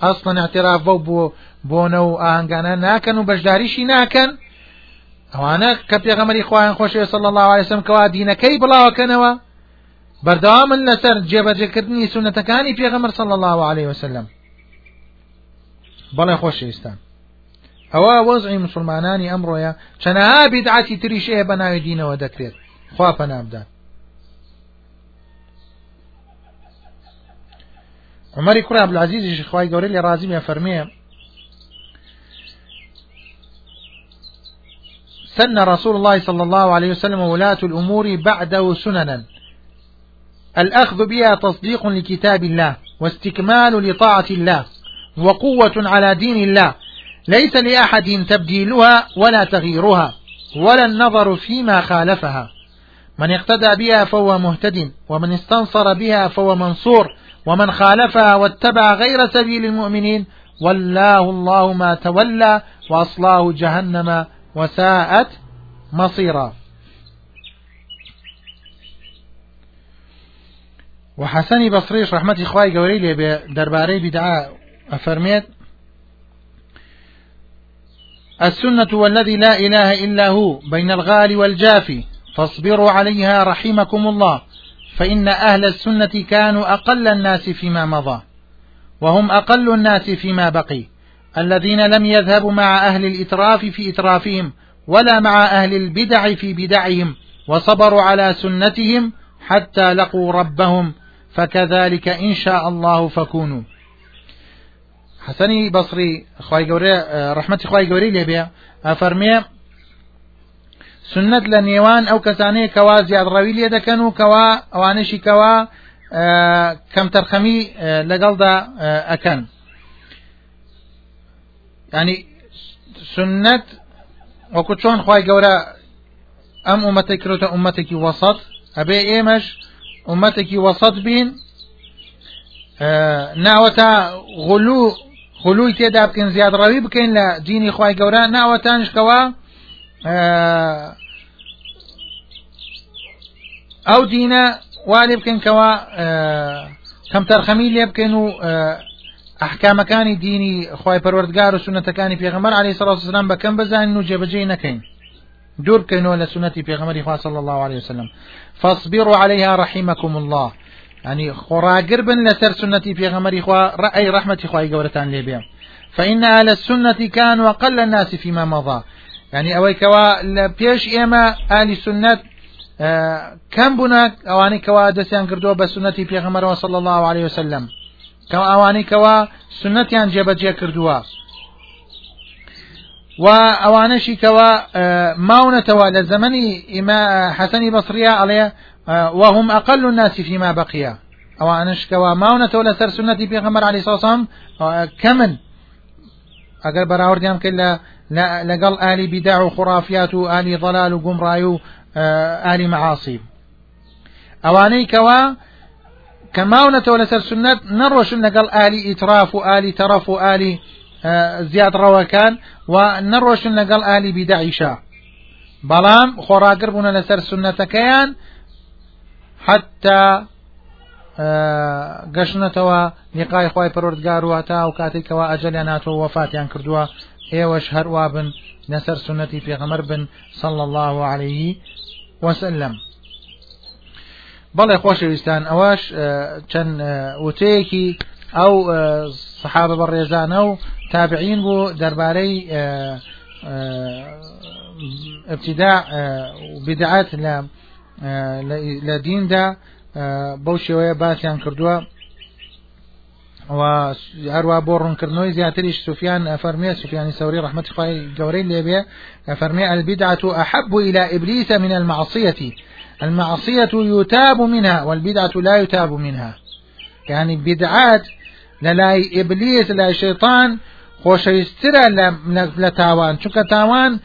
ئەسڵەن اعتراف بۆ بۆ بۆنە و ئاهنگانە ناکەن و بەشداریشی ناکەن. ئەوانە کە پێغەمەری خۆیان خۆشێ سەڵ الله عليهسم کەوا دینەکەی بڵاوەکەنەوە بەردەوامن لەسەر جێبەجێکردنی سونەتەکانی پێغەمەر سەڵ الله عليه وسلم. بەڵێ خۆشەویستان ئەوە وەزعی مسلمانانی ئەمڕۆیە چەنەها بیدعاتی تریش ئێ بە ناوی دینەوە دەکرێت. خوا پەنابدات. عمر كرة عبد العزيز شخواي قوري لي رازم يا فرميه سن رسول الله صلى الله عليه وسلم ولاة الأمور بعده سننا. الأخذ بها تصديق لكتاب الله واستكمال لطاعة الله وقوة على دين الله. ليس لأحد تبديلها ولا تغييرها ولا النظر فيما خالفها. من اقتدى بها فهو مهتد ومن استنصر بها فهو منصور. ومن خالفها واتبع غير سبيل المؤمنين ولاه الله ما تولى وأصلاه جهنم وساءت مصيرا. وحسني بصريش رحمة إخوائي قولي لي درباري بدعاء أفرميت السنة والذي لا إله إلا هو بين الغال والجافي فاصبروا عليها رحمكم الله. فإن أهل السنة كانوا أقل الناس فيما مضى وهم أقل الناس فيما بقي الذين لم يذهبوا مع أهل الإتراف في إترافهم ولا مع أهل البدع في بدعهم وصبروا على سنتهم حتى لقوا ربهم فكذلك إن شاء الله فكونوا. حسني بصري رحمتي خواهي قوري لبيا أفرمي سنت لە نێوان ئەو کەسانەیە کەوا زیادڕەوی لێ دەکەن و کەوا ئەوانشی کەوا کەم تەرخەمی لەگەڵدا ئەکەن ینی سنت وەکو چۆن خی گەورە ئەم ئومەتە کرۆتە ئومەتێکی وەسەد ئەبێ ئێمەش ئومەتێکی وەسەد بین ناوەتا غلو خلووی تێدا بکەین زیادڕەوی بکەین لە دینی خی گەورە ناوەتانشکەوە ئەو دینە وا لێ بکەن کەەوە کەم تەرخەمی لێ بکەن و ئەحکامەکانی دینی خی پەروەردگار و سونەتەکانی پێغەمەر علی سلام بەکەم بزانین و جێبەجێ نەکەین دور بکەینەوە لە سنەتی پێغەمەری خوا صلی الله عليه وسلم. فاصبروا عليها رحمكم الله. يعني خراجر بن لسر سنتي في غمر إخوة رأي رحمة إخوة قولتان ليبيا فإن أهل السنة كانوا أقل الناس فيما مضى. يعني أوي كوا لبيش إما أهل السنة كم بنا أواني كوا دسيان كردوا بسنتي في غمر صلى الله عليه وسلم. كوا أواني كوا سنتيان جبجي كردوا وأوانشي كوا ماونتوا لزمني إما حسني بصريا عليه وهم أقل الناس فيما بقي أو أنش كوا ماونتوا لسر سنتي في غمر عليه الصلاة والسلام كمن كلا لقل آلي بدع وخرافيات آلي ضلال وقمراي آلي معاصي. أواني كوا كماونة ولا سنة نروش لقل آلي إتراف وآلي ترف وآلي زياد روكان ونروش لقل آلي بدع شا بلام خراقر بنا لسر سنة كيان حتى گەشنەتەوە نیقای خی پەرۆردگار و هەتا و کاتێکەوە ئەجلیان ناتۆ وەفاتیان کردووە ئێوەش هەروە بن لەسەر سنەتی پێغەمەر بن صل الله عليه وسلم. بەڵێ خۆشەویستان ئەوەش چەند وتەیەکی ئەو سحابە بە ڕێزانە و تابعین بوو دەربارەی ابتداع بدعات لە لە دیندا بەو شێوەیە باسییان کردووە. و هەروە بۆ ڕوونکردنەوەی زیاتریش سوفیان فەرمێ سوفیانی سەوری ڕحمەت خی گەورەی لێبێ. فەرمێ البدعة أحب إلى إبليس من المعصية. المعصية يتاب منها والبدعة لا يتاب منها. يعني بدعات للاي إبليس لا شيطان خۆشەویسترە لە تاوان. چونکە تاوان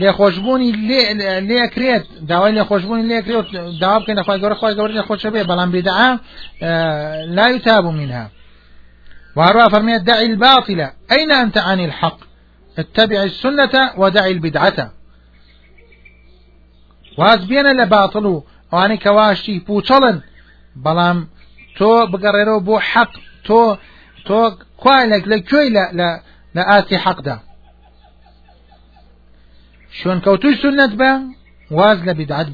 لێ خۆشببوونی لێکرێت. داوای لێ خۆشببوونی لێکرێت داوا بکەین خخوای گەورە خخوای گەورە لە خۆشە بێ بەڵام بدعا لا يتاب منها. وهروها فرميت دعي الباطل. أين أنت عن الحق؟ اتبع السنة ودعي البدعة. واز بينا لباطل واني كواشي بوچلن. بلام تو بقررو بو حق تو تو کوالێک لە کوێی لە ئاتی حەقدا شوێن کەوتوی سنت بە واز لە بدعات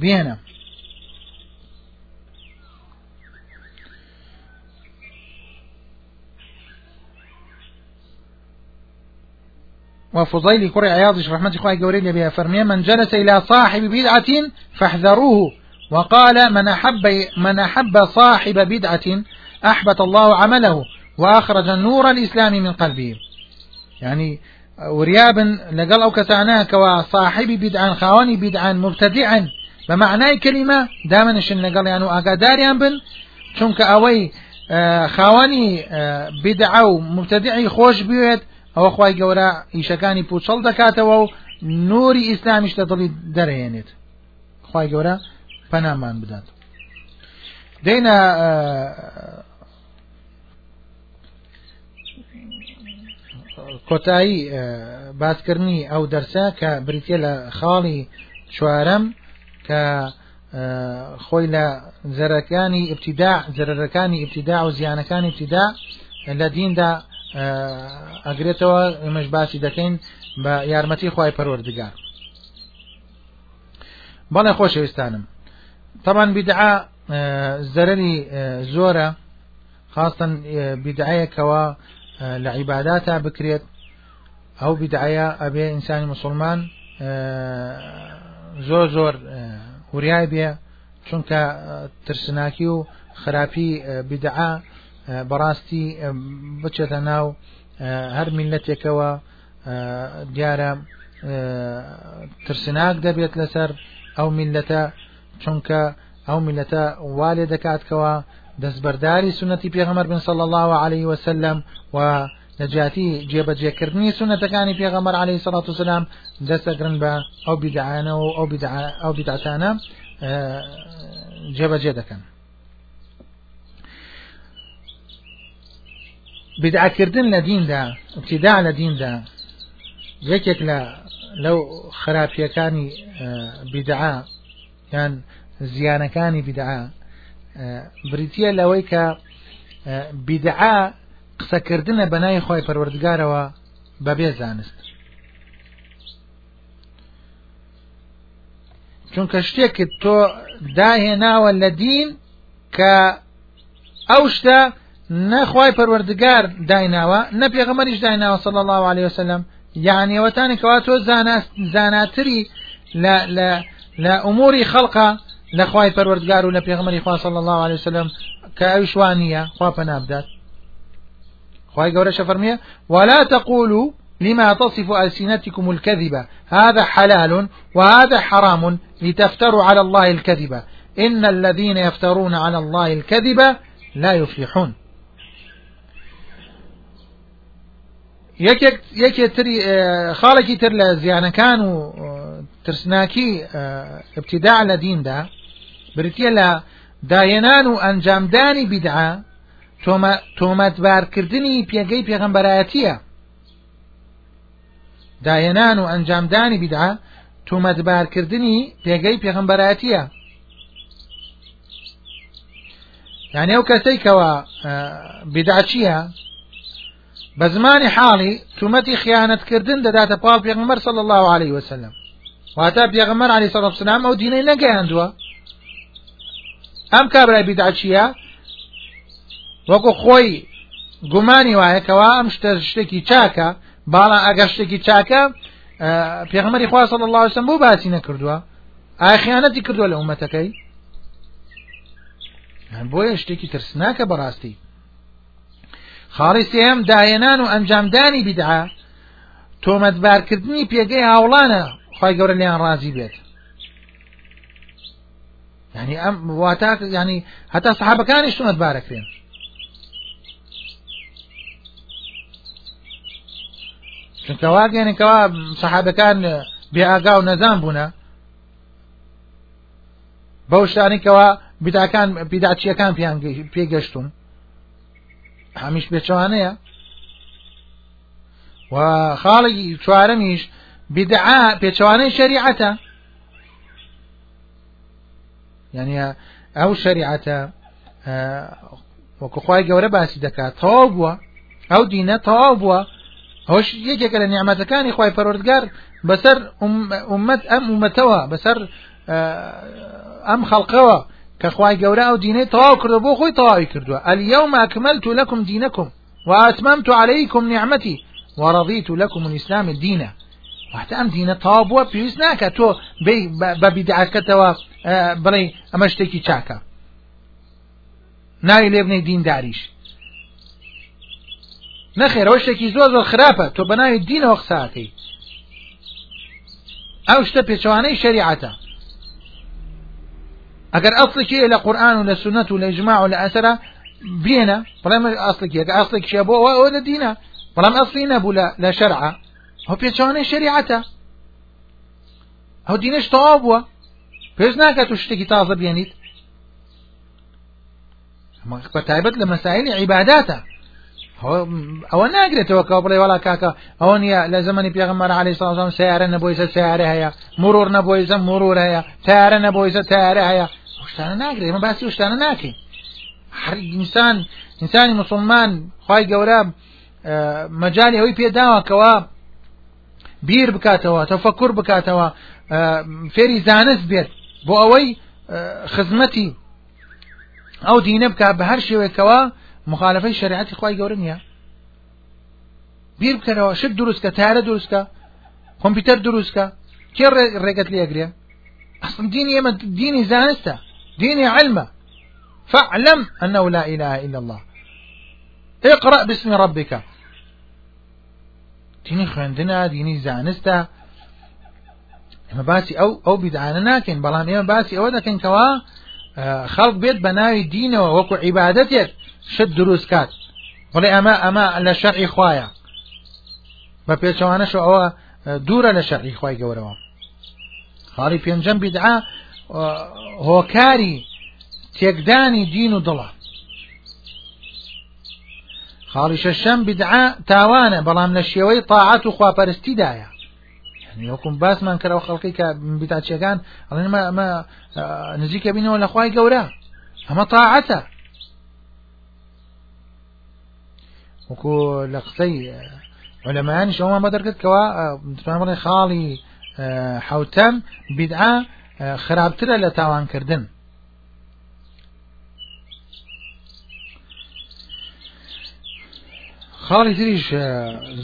وفضيل كري عياضش رحمة إخوة قوري بها. فرمية من جلس إلى صاحب بدعة فاحذروه. وقال من أحب, من أحب صاحب بدعة أحبط الله عمله وأخرج النور الإسلامي من قلبه. يعني وريابا لقل أو كسعناك وصاحب بدعا خاوني بدعا مبتدعا. بمعنى كلمة دائما الشن لقل يعني أقاداريان بن؟ چونك أوي خاواني بدعا ومبتدعي خوش بيوت ئەوە خی گەورە ئیشەکانی پوچەڵ دەکاتەوە و نوری ئیسلامیش لە دڵی دەرهێنێت خی گەورە پەنامان بدات. دێنە کۆتایی باسکردنی ئەو دەرسە کە بریتە لە خاڵی چوارەم کە خۆی لە زەرەکانی ئبتیدا زەرەکانی ئبتیدا و زیانەکانی ئبتیدا لە دیندا ئەگرێتەوە ئێمەش باسی دەکەین بە یارمەتی خی پەروەردگار. بەڵێ خۆشەویستانم. طبعا بدعا زەرری زۆرە خاستن بدعەیەکەوە لە عیباداتە بکرێت. ئەو بدعەیە ئەبێ ئینسانی مسلمان زۆر زۆر وریای بێ چونکە ترسناکی و خراپی بدعا بەڕاستی بچێتە ناو هەر میلەتێکەوە دیارە ترسناک دەبێت لەسەر ئەو میلەتە چونکە ئەو میلەتە والێ دەکاتکەوە دەستبەرداری سنەتی پێغەمەر بن صلى الله عليه وسلم و نەجاتی جێبەجێکردنی سنەتەکانی پێغەمەر عليه سڵات وسلام دەستەگرن بە ئەو بیدعانە و ئەو بیدعاتانە جێبەجێ دەکەن. بدعکردن لە دیندا ابتدا لە دیندا یەکێک لە لەو خراپیەکانی بدعا یان زیانەکانی بدعا بریتە لەوەی کە بدعا قسەکردنە بەنای خۆی پەروەردگارەوە بەبێ زانست. چونکە شتێکت تۆ داهێناوە لە دین کە ئەو شتە نەخوای پەروەردگار دایناوە نە پێغەمەریش دایناوە صلی الله عليه وسلم. یعنی ئەوەتانی کەوا تۆ لە لە ئوموری خەڵقا لە خوای پەروەردگار و لە پێغەمەری خوا صلی الله عليه وسلم کە ئەویشوانیە خوا پەنابدات خوای ولا تقولوا لما تصف ألسنتكم الكذبة هذا حلال وهذا حرام لتفتروا على الله الكذبة إن الذين يفترون على الله الكذبة لا يفلحون. یەکێ تری خاڵێکی تر لە زیانەکان و ترسناکی ابتداع لە دیندا بریتە لە داهێنان و ئەنجامدانی بیدعا تۆمەتبارکردنی پێگەی پێغەمبەرایەتیە. داهێنان و ئەنجامدانی بیدعا تۆمەتبارکردنی پێگەی پێغەمبەرایەتیە. یعنی ئەو کەسەی کەەوە بیداچیە بە زمانی حاڵی تومەتی خیانەتکردن دەداتە پاڵ پێغمەر صلی الله عليه وسلم واتە پێغمەر علی سەڵ سلام ئەو دینەی نەگەیاندووە ئەم کابرای بیداچیە وەکو خۆی گومانی وایە کەوا ئەم شتە شتێکی چاکە باڵا ئەگەر شتێکی چاکە پێغمەری خوا صلی الله وسلم بۆ باسی نەکردووە. ئایا خیانەتی کردووە لە ئومەتەکەی بۆیە شتێکی ترسناکە بەڕاستی. خاڵی سێم داهێنان و ئەنجامدانی بیدعا تۆمەتبارکردنی پێگەی هاوڵانە خی گەورە لیان ڕازی بێت. ینی ئەم واتە ینی هەتا سەحابەکانی شتومەت بارەکرێن چونکە واگەێنێکەوە سەحابەکان بێئگا و نەزان بوونە بەو شتانێکەوە بیداکان بیداچیەکان پێگەشتون هەمیش پێچوانەیە و خاڵی چوارەمیش بدعا پێچوانەی شریعەتە. یعنی ئەو شریعەتە وەکوخوای گەورە باسی دەکات تەواو بووە. ئەو دینە تەواو بووە. هۆش یەکێکە لە نیعممەتەکانی خی پەرۆردگار بەسەر ئومەت ئەم ومەتەوە بەسەر ئەم خەڵقەوە. كخواي جورا ديني طواو كردو بو خوي طواوي كردو اليوم أكملت لكم دينكم وأتممت عليكم نعمتي ورضيت لكم الإسلام الدين وحتى أم دين طابوا بيسناك تو بي ببدعة كتوا بلي أمشتكي تشاكا ناي لابني دين داريش نخير وشتكي زوز الخرافة تو بناي الدين وقساكي أو شتا بيشواني شريعته اگر اصلك إلى قرآن ولا سنة ولا اجماع ولا اثر بينا. بلام اصلك اگر اصلك شيء ابو ولا دينا بلام اصلنا ابو لا, لا شرع. هو بيتشانه شريعته. هو دينش طابوا بيش ناكا تشتكي تازة بيانيت. اما بتعبت لمسائل عباداته. هو أو ناقرة توكا بلي ولا كاكا أو نيا لزمني بيغمر عليه الصلاة والسلام سيارة نبويسة سيارة هيا مرور نبويسة مرور هيا سيارة نبويسة سيارة هيا شتانە ناگرێت مە باسی شتانە ناکەین. هەر ئینسان ئینسانی مسلمان خی گەورە مەجای ئەوەی پێداوەکەوە بیر بکاتەوە تەفەکر بکاتەوە فێری زانست بێت. بۆ ئەوەی خزمەتی ئەو دینە بک بە هەر شێوێکەوە مخالفەی شریعەتی خی گەورە نیە بیر بکەنەوە شت دروستکە تارە دروستکە کۆمپیوتەر دروستکە کێ ڕێگەت لێگرێ أصلا ديني يما ديني زانسته ديني علمه. فاعلم أنه لا إله إلا الله. اقرأ باسم ربك. ديني خوێندنە ديني زانسته. ئمە باسی ئەو ئەو بیدعانە ناکەین بەڵام ئێمە باسی ئەوە دەکەن کەوا خەڵک بێت بە ناوی دینەوە وەکو عیبادەتێک شت کات. بڵێ ئەمە ئەمە لە شەرعی خوایە بە پێچەوانەش ئەوە دوورە لە شەرعی خوای گەورەوە خاڵی پێنجەم بیدعا هۆکاری تێکدانی دین و دڵە خاڵی شەشەم بدعا تاوانە بەڵام لە شێوەی تاعات و خواپەرستیدایە. وەکم باسمان کەەوە خەڵکی کە بیتاچیەکان ئەڵێنمە نزیکە بینەوە لە خی گەورە. ئەمە تاعەتە وەکو لە قسەی ولەمانی شەوە بە دەرکردکەوە بڵێ خاڵی حوتەم بدعا خراپترە لە تاوانکردن خاڵی تریش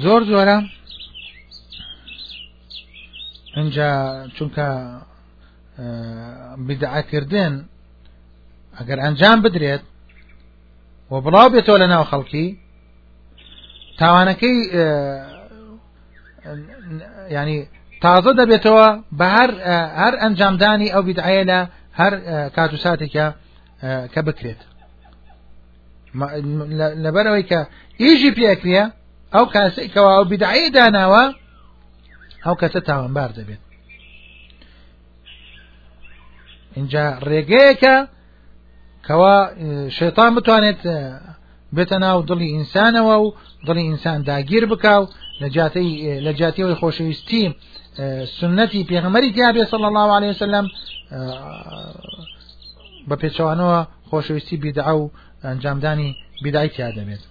زۆر زۆرە اینجا چونکە بدعاکردن ئەگەر ئەنجام بدرێت و بڵاو بێتەوە لە ناو خەڵکی تاوانەکەی ینی تازە دەبێتەوە بە هەر هەر ئەنجامدانی ئەو بدعەیە لە هەر کات و ساتێکە کە بکرێت. لەبەرەوەی کە ئیژی پێکرێ ئەو کاسێکەوە ئەو بدعی داناوە ئەو کەسە تاوانبار دەبێت. اینجا بێتە ناو دڵی ئینسانەوە و دڵی ئینسان داگیر بکاو. لە جاتیەوەی خۆشەویستی سنەتی پێغمەری تیاابێ صلى الله عليه وسلم بە پێچوانەوە خۆشەویستی بیدعا و ئەنجامدانی بیدای تیا دەبێت.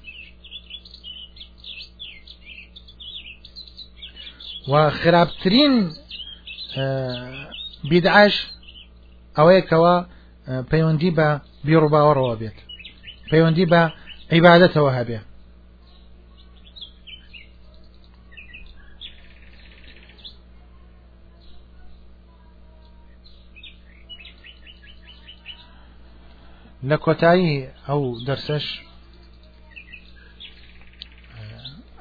و خراپترین بیدعش ئەوەیەکەوە پەیوەندی بە بیڕووباوەڕەوە بێت. پەیوەندی بە عیباەتەوە هەبێ لە کۆتایی ئەو دەرسش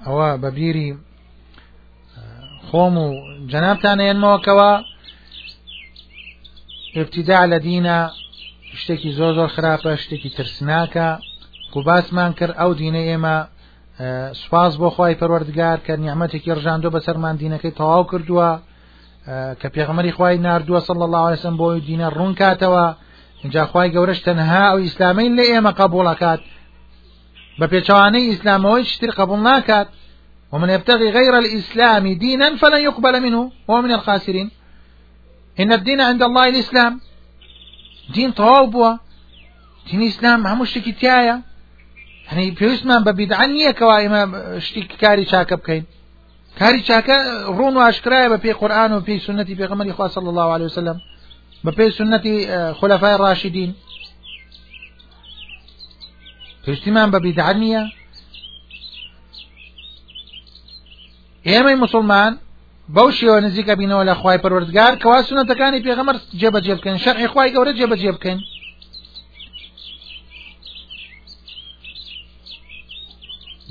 ئەوە بەبیری خۆم و جەنابتان ێنمەوەکەوە ابتیدا لە دینە شتێکی شتێکی ترسناکە. و باسمان کرد ئەو دینە ئێمە سوپاس بۆ خی پەروەردگار کە نیعممەتێکی ڕژاندۆ بە سەرمان دینەکەی تەواو کردووە کە پێغمەری خی نردووە سەڵ الله عليهسم بۆی دینە ڕوون کاتەوە. اینجا خی گەورەش تەنها ئەو ئیسلامین لە ئێمە قبولەکات بە پێچوانەی ئیسلامەوەی شتر قبول ناکات. ومن يبتغي غير الإسلام دينا فلن يقبل منه. وهو من الخاسرين. إن الدين عند الله الإسلام. دين طوابوا دين الإسلام هم شتێکی هەنی پێویستمان بە بیدعان نییە کەوا ئێمە شتی کاری چاکە بکەین. کاری چاکە ڕوون و ئاشکرایە بە پێی قورآن و پێی سنەتی پێغەمەری خوا صلی الله عليه وسلم. بە پێی سنەتی خلەفای ڕاشدین پێویستیمان بە بیدعان نییە. ئێمەی مسلمان بەو شێوە نزیکە بینەوە لە خی پەروەردگار کەوا سونەتەکانی پێغەمەر جێبەجێ بکەن شەرعی خی گەورە جێبەجێ بکەین.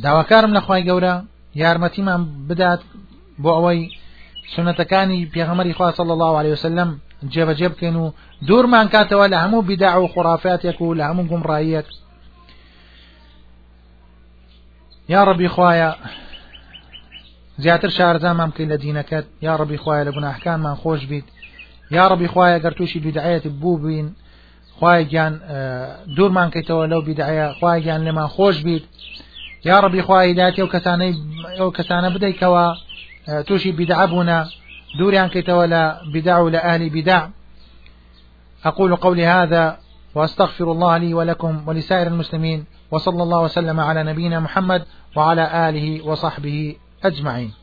داواکارم لە خی گەورە یارمەتیمان بدات بۆ ئەوەی سنەتەکانی پێغەمەری خوا صلی الله عليه وسلم جێبەجێ بکەین و دوورمان کاتەوە لە هەموو بیداع و خرافاتێک و لە هەموو گومڕاییەک یا ڕەبی خوایە زیاتر شارزامان بکەین لە دینەکەت. یا ڕبی خوایە لە گوناحکانمان خۆش بیت. یا ڕبی خوایە گەر تووشی بیدعەت بوو بین خوای گیان دوورمان کەیتەوە لەو بیدعەیە خوای گیان لێمان خۆش بیت. یا ڕبی خوای داتی ئەو کەسانەی ئەو کەسانە بدەیتەوە تووشی بیدعە بوونە دووريان كيتوا لا بدع ولا أهل بدع. أقول قولي هذا وأستغفر الله لي ولكم ولسائر المسلمين وصلى الله وسلم على نبينا محمد وعلى آله وصحبه أجمعين.